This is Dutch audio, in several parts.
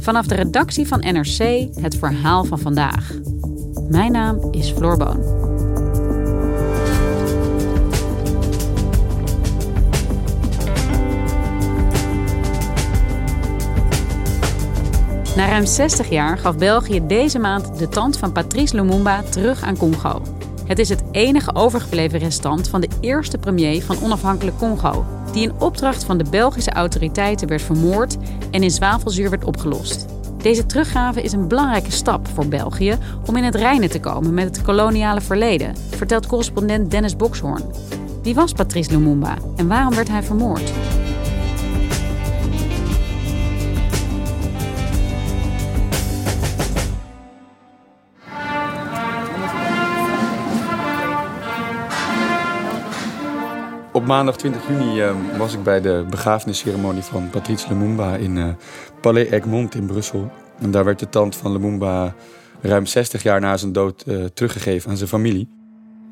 Vanaf de redactie van NRC het verhaal van vandaag. Mijn naam is Floor Boon. Na ruim 60 jaar gaf België deze maand de tand van Patrice Lumumba terug aan Congo. Het is het enige overgebleven restant van de eerste premier van onafhankelijk Congo, die in opdracht van de Belgische autoriteiten werd vermoord en in zwavelzuur werd opgelost. Deze teruggave is een belangrijke stap voor België om in het reinen te komen met het koloniale verleden, vertelt correspondent Dennis Boxhoorn. Wie was Patrice Lumumba en waarom werd hij vermoord? Op maandag 20 juni uh, was ik bij de begrafenisceremonie van Patrice Lumumba in uh, Palais Egmont in Brussel. En daar werd de tand van Lumumba ruim 60 jaar na zijn dood uh, teruggegeven aan zijn familie.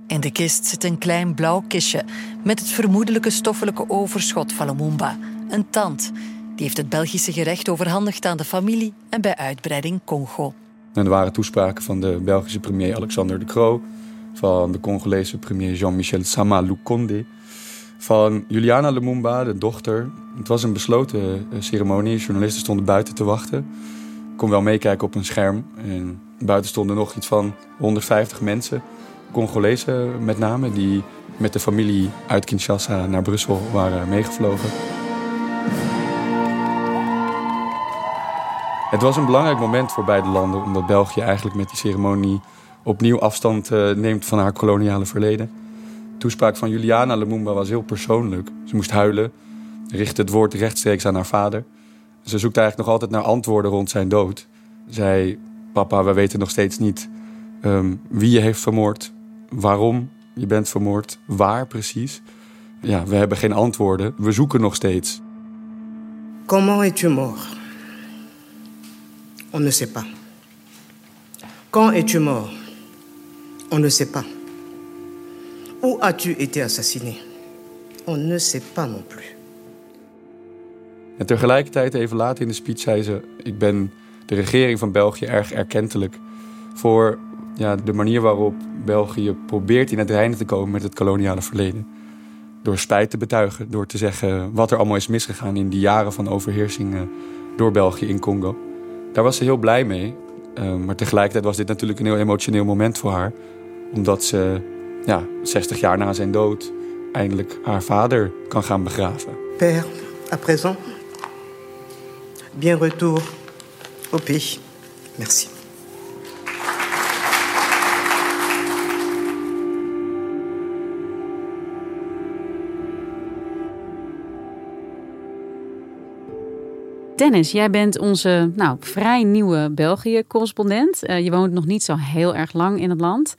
In de kist zit een klein blauw kistje met het vermoedelijke stoffelijke overschot van Lumumba. Een tand. Die heeft het Belgische gerecht overhandigd aan de familie en bij uitbreiding Congo. En er waren toespraken van de Belgische premier Alexander de Croo, van de Congolese premier Jean-Michel Sama Lukonde van Juliana Lumumba, de dochter. Het was een besloten eh, ceremonie. Journalisten stonden buiten te wachten. Ik kon wel meekijken op een scherm. En buiten stonden nog iets van 150 mensen. Congolezen met name, die met de familie uit Kinshasa naar Brussel waren meegevlogen. Het was een belangrijk moment voor beide landen, omdat België eigenlijk met die ceremonie opnieuw afstand eh, neemt van haar koloniale verleden toespraak van Juliana Lumumba was heel persoonlijk. Ze moest huilen, richtte het woord rechtstreeks aan haar vader. Ze zoekt eigenlijk nog altijd naar antwoorden rond zijn dood. Zij, papa, we weten nog steeds niet ehm, wie je heeft vermoord, waarom je bent vermoord, waar precies. Ja, we hebben geen antwoorden. We zoeken nog steeds. Comment es-tu mort? On ne sait pas. Quand es-tu mort? On ne sait pas. Où as-tu été assassiné On ne sait pas non plus. En tegelijkertijd, even later in de speech, zei ze: Ik ben de regering van België erg erkentelijk voor ja, de manier waarop België probeert in het reinen te komen met het koloniale verleden. Door spijt te betuigen, door te zeggen wat er allemaal is misgegaan in die jaren van overheersing eh, door België in Congo. Daar was ze heel blij mee. Uh, maar tegelijkertijd was dit natuurlijk een heel emotioneel moment voor haar. Omdat ze ja, 60 jaar na zijn dood eindelijk haar vader kan gaan begraven. Père, à présent, bien retour au pays. Merci. Dennis, jij bent onze nou, vrij nieuwe België-correspondent. Uh, je woont nog niet zo heel erg lang in het land.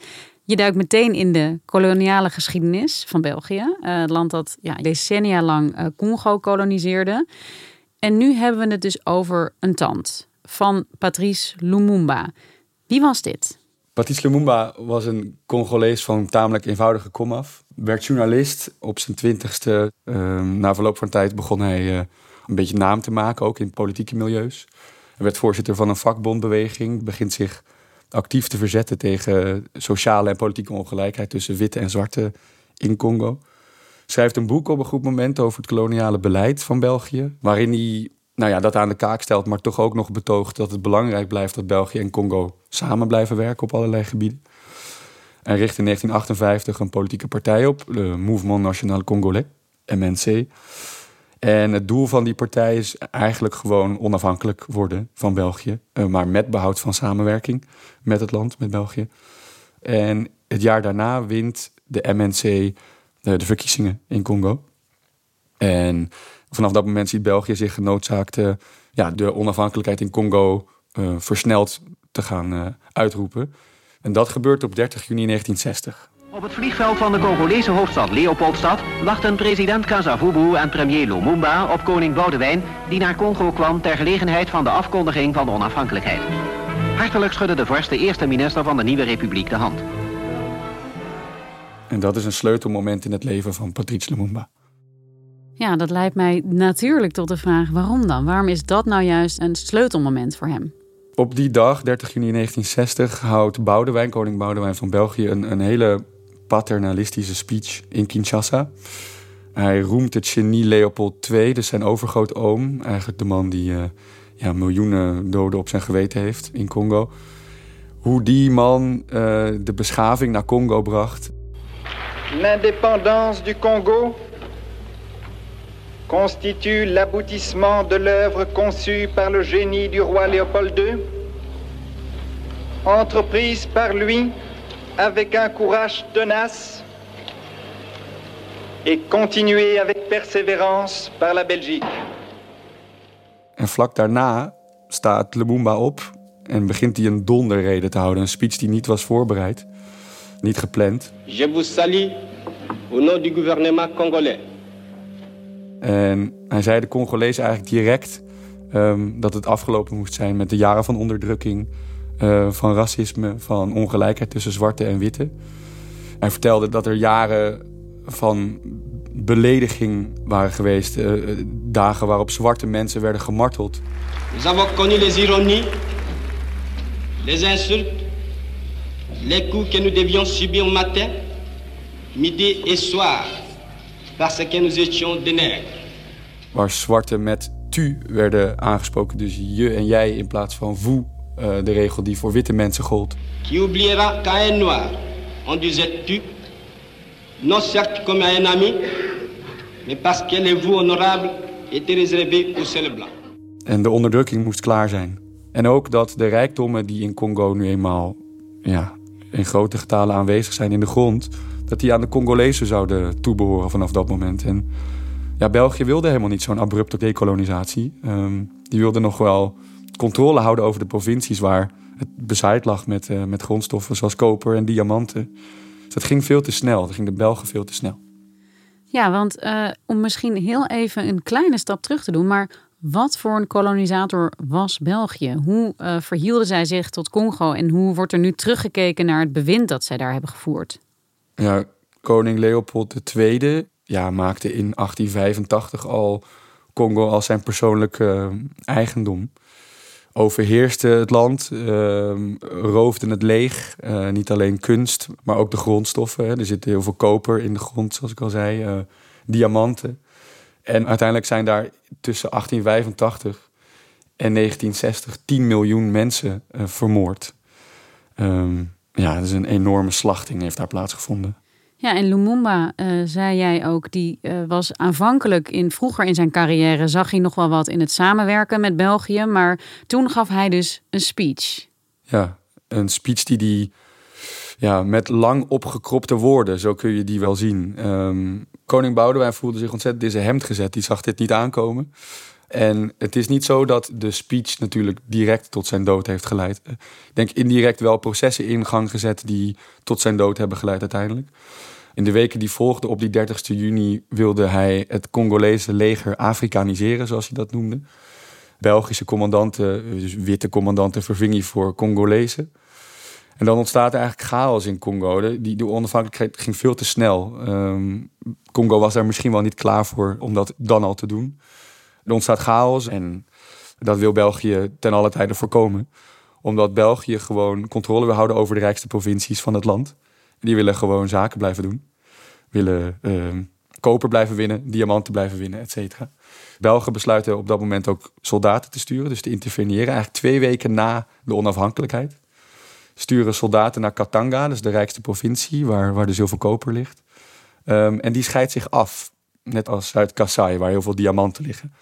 Je duikt meteen in de koloniale geschiedenis van België. Uh, het land dat ja, decennia lang uh, Congo koloniseerde. En nu hebben we het dus over een tand van Patrice Lumumba. Wie was dit? Patrice Lumumba was een Congolees van tamelijk eenvoudige komaf. Werd journalist op zijn twintigste. Uh, na verloop van tijd begon hij uh, een beetje naam te maken, ook in politieke milieus. Hij werd voorzitter van een vakbondbeweging. Begint zich actief te verzetten tegen sociale en politieke ongelijkheid tussen witte en zwarte in Congo. Schrijft een boek op een goed moment over het koloniale beleid van België, waarin hij nou ja, dat aan de kaak stelt, maar toch ook nog betoogt dat het belangrijk blijft dat België en Congo samen blijven werken op allerlei gebieden. En richt in 1958 een politieke partij op, de Mouvement National Congolais, MNC. En het doel van die partij is eigenlijk gewoon onafhankelijk worden van België. Eh, maar met behoud van samenwerking met het land, met België. En het jaar daarna wint de MNC de, eh, de verkiezingen in Congo. En vanaf dat moment ziet België zich genoodzaakt uh, ja, de onafhankelijkheid in Congo versneld te gaan uitroepen. En dat gebeurt op 30 juni 1960. Op het vliegveld van de Congolese hoofdstad Leopoldstad wachten president Kasavubu en premier Lumumba op koning Boudewijn, die naar Congo kwam ter gelegenheid van de afkondiging van de onafhankelijkheid. Hartelijk schudde de vorst de eerste minister van de nieuwe republiek de hand. En dat is een sleutelmoment in het leven van Patrice Lumumba. Ja, dat leidt mij natuurlijk tot de vraag waarom dan? Waarom is dat nou juist een sleutelmoment voor hem? Op die dag, 30 juni 1960, houdt Boudewijn, koning Boudewijn van België, een, een hele paternalistische speech in Kinshasa. Hij roemt het genie Leopold II, dus zijn overgrootoom. Eigenlijk de man die uh, ja, miljoenen doden op zijn geweten heeft in Congo. Hoe die man uh, de beschaving naar Congo bracht. L'indépendance du Congo constitue l'aboutissement de l'œuvre conçue par le génie du roi Léopold II, entreprise par lui avec un courage tenace et continuée avec persévérance par la Belgique. En vlak daarna staat Lumumba op en begint hij een donderrede te houden. Een speech die niet was voorbereid, niet gepland. Je vous salue au nom du gouvernement congolais. En hij zei de Congolezen eigenlijk direct um, dat het afgelopen moest zijn met de jaren van onderdrukking, uh, van racisme, van ongelijkheid tussen zwarte en witte. Hij vertelde dat er jaren van belediging waren geweest, uh, dagen waarop zwarte mensen werden gemarteld. Nous avons connu les ironies, les insultes, les coups que nous devions subir matin, midi et soir, parce que nous étions des nègres. Waar zwarte met tu werden aangesproken, dus je en jij in plaats van vous, uh, de regel die voor witte mensen gold. Qui oubliera qu'à un noir, on disait tu, non certes comme à un ami, mais parce que les vous aux seuls blancs. En de onderdrukking moest klaar zijn. En ook dat de rijkdommen die in Congo nu eenmaal ja, in grote getalen aanwezig zijn in de grond, dat die aan de Congolezen zouden toebehoren vanaf dat moment. En ja, België wilde helemaal niet zo'n abrupte dekolonisatie. Um, die wilde nog wel controle houden over de provincies waar het bezaaid lag met, uh, met grondstoffen zoals koper en diamanten. Dus dat ging veel te snel. Dat ging de Belgen veel te snel. Ja, want uh, om misschien heel even een kleine stap terug te doen, maar wat voor een kolonisator was België? Hoe uh, verhielden zij zich tot Congo en hoe wordt er nu teruggekeken naar het bewind dat zij daar hebben gevoerd? Ja, koning Leopold II ja, maakte in 1885 al Congo als zijn persoonlijke uh, eigendom. Overheerste het land, uh, roofde het leeg. Uh, niet alleen kunst, maar ook de grondstoffen. Hè. Er zit heel veel koper in de grond, zoals ik al zei. diamanten. En uiteindelijk zijn daar tussen 1885 en 1960 10 miljoen mensen vermoord. Um, ja, dat is een enorme slachting heeft daar plaatsgevonden. Ja, en Lumumba, uh, zei jij ook, die uh, was aanvankelijk in vroeger in zijn carrière zag hij nog wel wat in het samenwerken met België, maar toen gaf hij dus een speech. Ja, een speech die die ja, met lang opgekropte woorden, zo kun je die wel zien. Um, koning Boudewijn voelde zich ontzettend in zijn hemd gezet, die zag dit niet aankomen. En het is niet zo dat de speech natuurlijk direct tot zijn dood heeft geleid. Ik denk indirect wel processen in gang gezet die tot zijn dood hebben geleid uiteindelijk. In de weken die volgden op die 30 juni wilde hij het Congolese leger Afrikaniseren, zoals hij dat noemde. Belgische commandanten, dus witte commandanten, verving hij voor Congolezen. En dan ontstaat er eigenlijk chaos in Congo. De, die, onafhankelijkheid ging veel te snel. Um, Congo was daar misschien wel niet klaar voor om dat dan al te doen. Er ontstaat chaos en dat wil België ten alle tijde voorkomen. Omdat België gewoon controle wil houden over de rijkste provincies van het land. Die willen gewoon zaken blijven doen. Willen uh, koper blijven winnen, diamanten blijven winnen, et cetera. Belgen besluiten op dat moment ook soldaten te sturen, dus te interveneren. Eigenlijk twee weken na de onafhankelijkheid. Sturen soldaten naar Katanga, dus de rijkste provincie, waar, waar dus heel veel koper ligt. Um, en die scheidt zich af, net als Zuid-Kassai, waar heel veel diamanten liggen.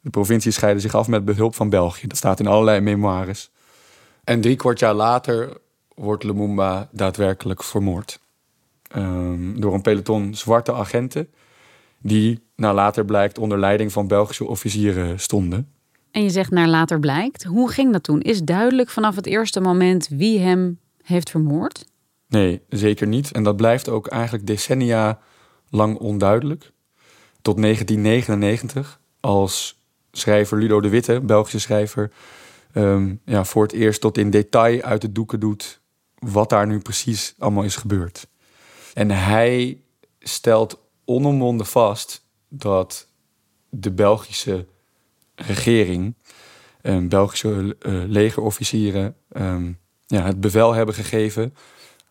De provincies scheiden zich af met behulp van België. Dat staat in allerlei memoires. En drie kwart jaar later wordt Lumumba daadwerkelijk vermoord. Um, door een peloton zwarte agenten. Die naar later blijkt onder leiding van Belgische officieren stonden. En je zegt naar later blijkt. Hoe ging dat toen? Is duidelijk vanaf het eerste moment wie hem heeft vermoord? Nee, zeker niet. En dat blijft ook eigenlijk decennia lang onduidelijk. Tot 1999, als schrijver Ludo de Witte, Belgische schrijver, ehm, ja, voor het eerst tot in detail uit de doeken doet wat daar nu precies allemaal is gebeurd. En hij stelt onomwonden vast dat de Belgische regering, um, Belgische uh, legerofficieren, um, ja, het bevel hebben gegeven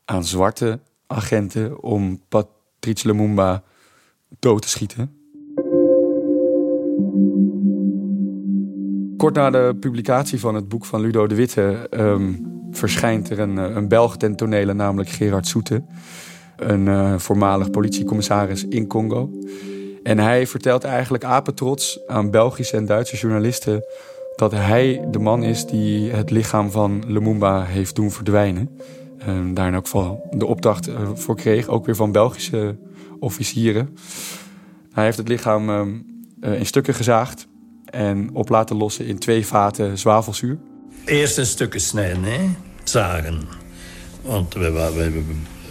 aan zwarte agenten om Patrice Lumumba dood te schieten. Kort na de publicatie van het boek van Ludo de Witte um, verschijnt er een, eh, een Belg ten tonele, namelijk Gerard Soete, een uh, voormalig politiecommissaris in Congo. En hij vertelt eigenlijk apetrots aan Belgische en Duitse journalisten dat hij de man is die het lichaam van Lumumba heeft doen verdwijnen. En daar in elk geval de opdracht eh, voor kreeg, ook weer van Belgische officieren. Hij heeft het lichaam ehm, in stukken gezaagd en op laten lossen in twee vaten zwavelzuur. Eerst in stukken snijden, hè? zagen. Want we, we,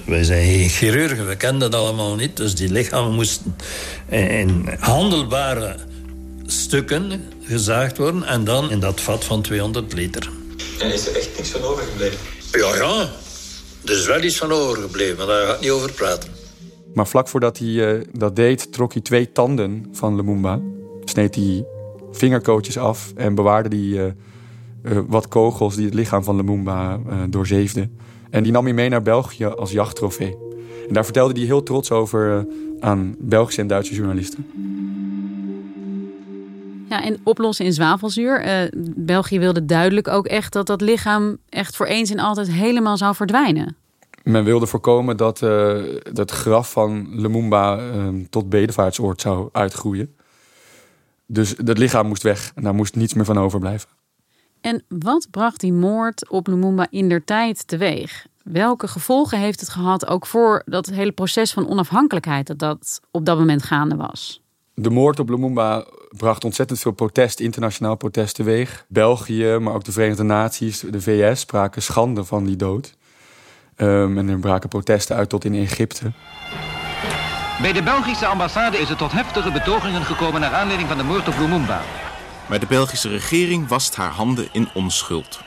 wij zijn geen chirurgen, we kenden dat allemaal niet. Dus die lichamen moesten in handelbare stukken gezaagd worden... en dan in dat vat van 200 liter. En is er echt niks van overgebleven? Ja, ja. Er is wel iets van overgebleven, maar daar ga ik niet over praten. Maar vlak voordat hij uh, dat deed, trok hij twee tanden van Lumumba. Sneed hij vingerkootjes af en bewaarde hij uh, uh, wat kogels die het lichaam van Lumumba doorzeefden. En die nam hij mee naar België als jachttrofee. En daar vertelde hij heel trots over aan Belgische en Duitse journalisten. Ja, en oplossen in zwavelzuur. Uh, België wilde duidelijk ook echt dat dat lichaam echt voor eens en altijd helemaal zou verdwijnen. Men wilde voorkomen dat uh, het graf van Lumumba uh, tot bedevaartsoord zou uitgroeien. Dus dat lichaam moest weg en daar moest niets meer van overblijven. En wat bracht die moord op Lumumba in der tijd teweeg? Welke gevolgen heeft het gehad ook voor dat hele proces van onafhankelijkheid dat dat op dat moment gaande was? De moord op Lumumba bracht ontzettend veel protest, internationaal protest teweeg. België, maar ook de Verenigde Naties, de VS spraken schande van die dood. Um, en er braken protesten uit tot in Egypte. Bij de Belgische ambassade is het tot heftige betogingen gekomen naar aanleiding van de moord op Lumumba. Maar de Belgische regering wast haar handen in onschuld.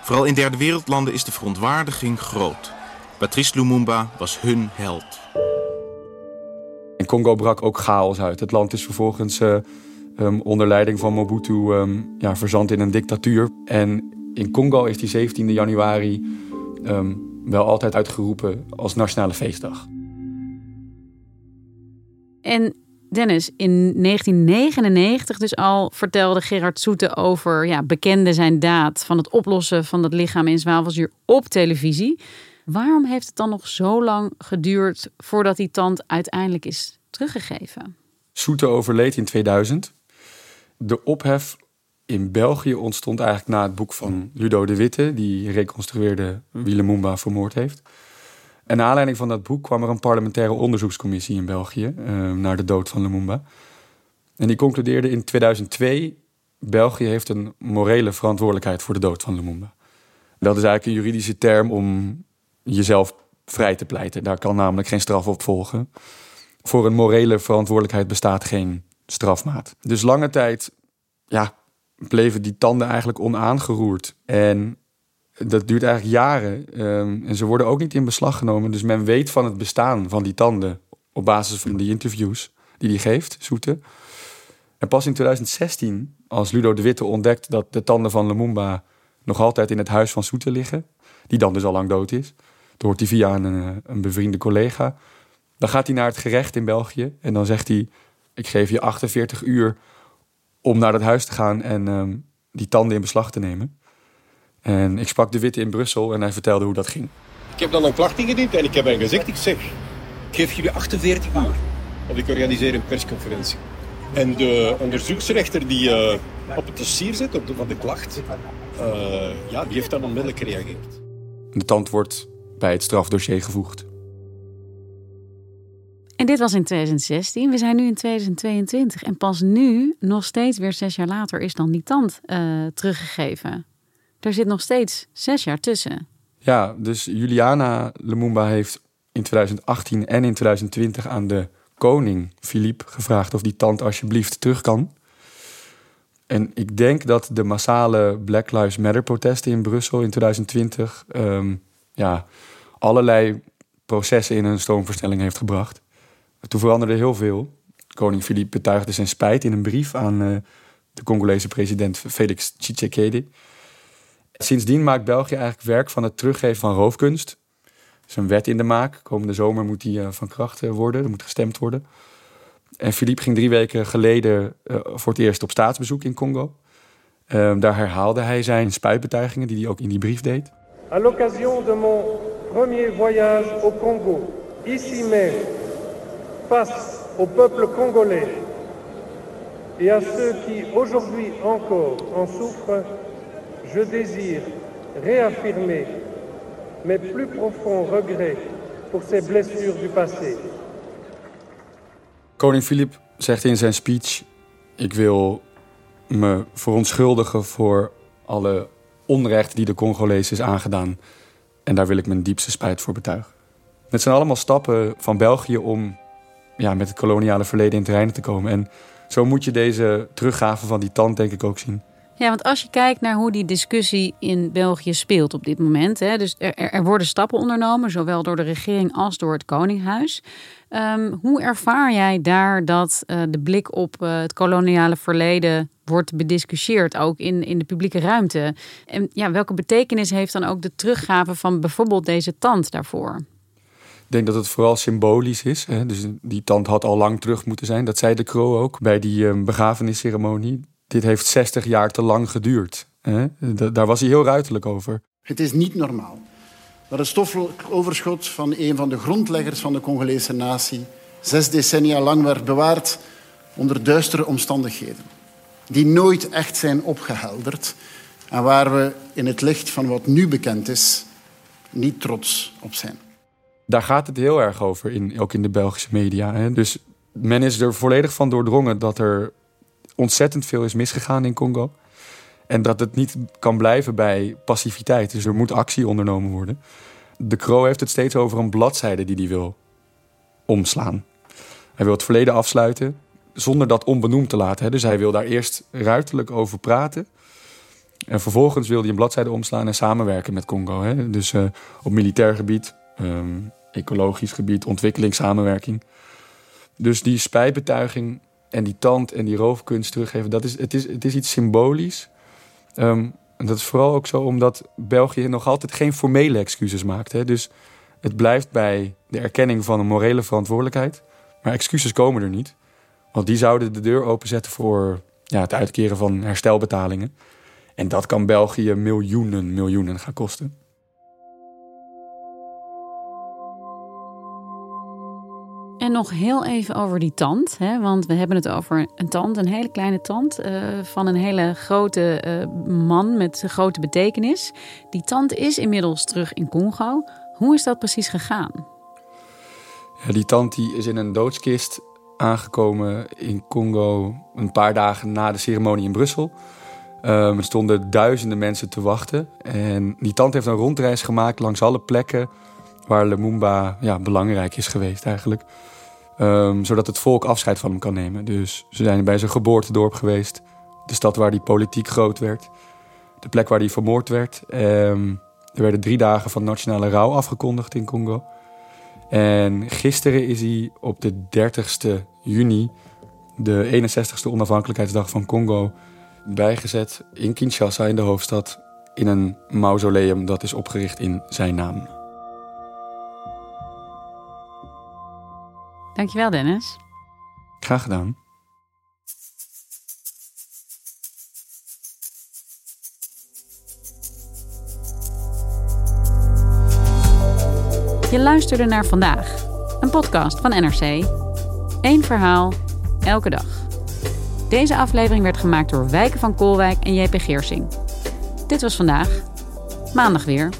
Vooral in derde wereldlanden is de verontwaardiging groot. Patrice Lumumba was hun held. In Congo brak ook chaos uit. Het land is vervolgens uh, um, onder leiding van Mobutu um, ja, verzand in een dictatuur. En in Congo is die 17 januari um, wel altijd uitgeroepen als nationale feestdag. En Dennis, in 1999 dus al vertelde Gerard Soete over, ja, bekende zijn daad van het oplossen van het lichaam in zwavelzuur op televisie. Waarom heeft het dan nog zo lang geduurd voordat die tand uiteindelijk is teruggegeven? Soete overleed in 2000. De ophef in België ontstond eigenlijk na het boek van Ludo de Witte, die reconstrueerde wie Lumumba vermoord heeft. En naar aanleiding van dat boek kwam er een parlementaire onderzoekscommissie in België uh, naar de dood van Lumumba. En die concludeerde in 2002: België heeft een morele verantwoordelijkheid voor de dood van Lumumba. Dat is eigenlijk een juridische term om jezelf vrij te pleiten. Daar kan namelijk geen straf op volgen. Voor een morele verantwoordelijkheid bestaat geen strafmaat. Dus lange tijd ja, bleven die tanden eigenlijk onaangeroerd. En dat duurt eigenlijk jaren. Um, en ze worden ook niet in beslag genomen. Dus men weet van het bestaan van die tanden op basis van die interviews die hij geeft, Soete. En pas in 2016, als Ludo de Witte ontdekt dat de tanden van Lumumba nog altijd in het huis van Soete liggen, die dan dus al lang dood is, dan hoort hij via een, eh, een bevriende collega. Dan gaat hij naar het gerecht in België en dan zegt hij: Ik geef je 48 uur om naar dat huis te gaan en um, die tanden in beslag te nemen. En ik sprak de Witte in Brussel en hij vertelde hoe dat ging. Ik heb dan een klacht ingediend en ik heb hem gezegd, ik zeg, ik geef jullie 48 uur. Want ik organiseer een persconferentie. En de onderzoeksrechter die uh, op het dossier zit, op de, van de klacht, uh, ja, die heeft dan onmiddellijk gereageerd. De tand wordt bij het strafdossier gevoegd. En dit was in 2016. We zijn nu in 2022. En pas nu, nog steeds weer zes jaar later, is dan die tand uh, teruggegeven. Er zit nog steeds zes jaar tussen. Ja, dus Juliana Lumumba heeft in 2018 en in 2020 aan de koning Philippe gevraagd of die tand alsjeblieft terug kan. En ik denk dat de massale Black Lives Matter protesten in Brussel in 2020 ehm, ja, allerlei processen in een stroomversnelling heeft gebracht. Toen veranderde heel veel. Koning Philippe betuigde zijn spijt in een brief aan uh, de Congolese president Felix Tshisekedi. Sindsdien maakt België eigenlijk werk van het teruggeven van roofkunst. Er is een wet in de maak. Komende zomer moet die uh, van kracht uh, worden. Er moet gestemd worden. En Philippe ging drie weken geleden uh, voor het eerst op staatsbezoek in Congo. Ehm, daar herhaalde hij zijn spijtbetuigingen die hij ook in die brief deed. À l'occasion de mon premier voyage au Congo, ici même, face au peuple congolais et à ceux qui aujourd'hui encore en souffrent, je désire réaffirmer mes plus profonds regrets pour ces blessures du passé. Koning Filip zegt in zijn speech: Ik wil me verontschuldigen voor alle onrecht die de Congolees is aangedaan. En daar wil ik mijn diepste spijt voor betuigen. Het zijn allemaal stappen van België om ja, met het koloniale verleden in terrein te komen. En zo moet je deze teruggave van die tand denk ik ook zien. Ja, want als je kijkt naar hoe die discussie in België speelt op dit moment. Hè, dus er, er worden stappen ondernomen, zowel door de regering als door het Koninghuis. Um, hoe ervaar jij daar dat uh, de blik op uh, het koloniale verleden wordt bediscussieerd, ook in, in de publieke ruimte? En ja, welke betekenis heeft dan ook de teruggave van bijvoorbeeld deze tand daarvoor? Ik denk dat het vooral symbolisch is. Hè? Dus die tand had al lang terug moeten zijn. Dat zei de Kroo ook bij die uh, begrafenisceremonie dit heeft 60 jaar te lang geduurd. Hè? Daar was hij heel ruiterlijk over. Het is niet normaal dat het stoffelijk overschot van een van de grondleggers van de Congolese natie zes decennia lang werd bewaard onder duistere omstandigheden, die nooit echt zijn opgehelderd en waar we in het licht van wat nu bekend is niet trots op zijn. Daar gaat het heel erg over, in, ook in de Belgische media. Hè? Dus men is er volledig van doordrongen dat er ontzettend veel is misgegaan in Congo. En dat het niet kan blijven bij passiviteit. Dus er moet actie ondernomen worden. De Croo heeft het steeds over een bladzijde die hij wil omslaan. Hij wil het verleden afsluiten zonder dat onbenoemd te laten. Dus hij wil daar eerst ruiterlijk over praten. En vervolgens wil hij een bladzijde omslaan en samenwerken met Congo. Dus uh, op militair gebied, um, ecologisch gebied, ontwikkelingssamenwerking. Dus die spijtbetuiging en die tand en die roofkunst teruggeven, dat is, het, is, het is iets symbolisch. Um, en dat is vooral ook zo omdat België nog altijd geen formele excuses maakt. Hè? Dus het blijft bij de erkenning van een morele verantwoordelijkheid. Maar excuses komen er niet. Want die zouden de deur openzetten voor ja, het uitkeren van herstelbetalingen. En dat kan België miljoenen, miljoenen gaan kosten. En nog heel even over die tand. Hè? Want we hebben het over een tand, een hele kleine tand. Uh, van een hele grote uh, man met grote betekenis. Die tand is inmiddels terug in Congo. Hoe is dat precies gegaan? Ja, die tand die is in een doodskist aangekomen in Congo een paar dagen na de ceremonie in Brussel. Um, er stonden duizenden mensen te wachten. En die tand heeft een rondreis gemaakt langs alle plekken waar Lumumba ja, belangrijk is geweest eigenlijk. Um, zodat het volk afscheid van hem kan nemen. Dus ze zijn bij zijn geboortedorp geweest. De stad waar hij politiek groot werd. De plek waar hij vermoord werd. Um, er werden drie dagen van nationale rouw afgekondigd in Congo. En gisteren is hij op de 30ste juni, de 61ste onafhankelijkheidsdag van Congo, bijgezet in Kinshasa, in de hoofdstad, in een mausoleum dat is opgericht in zijn naam. Dankjewel, Dennis. Graag gedaan. Je luisterde naar vandaag, een podcast van NRC. Eén verhaal, elke dag. Deze aflevering werd gemaakt door Wijken van Koolwijk en JP Geersing. Dit was vandaag. Maandag weer.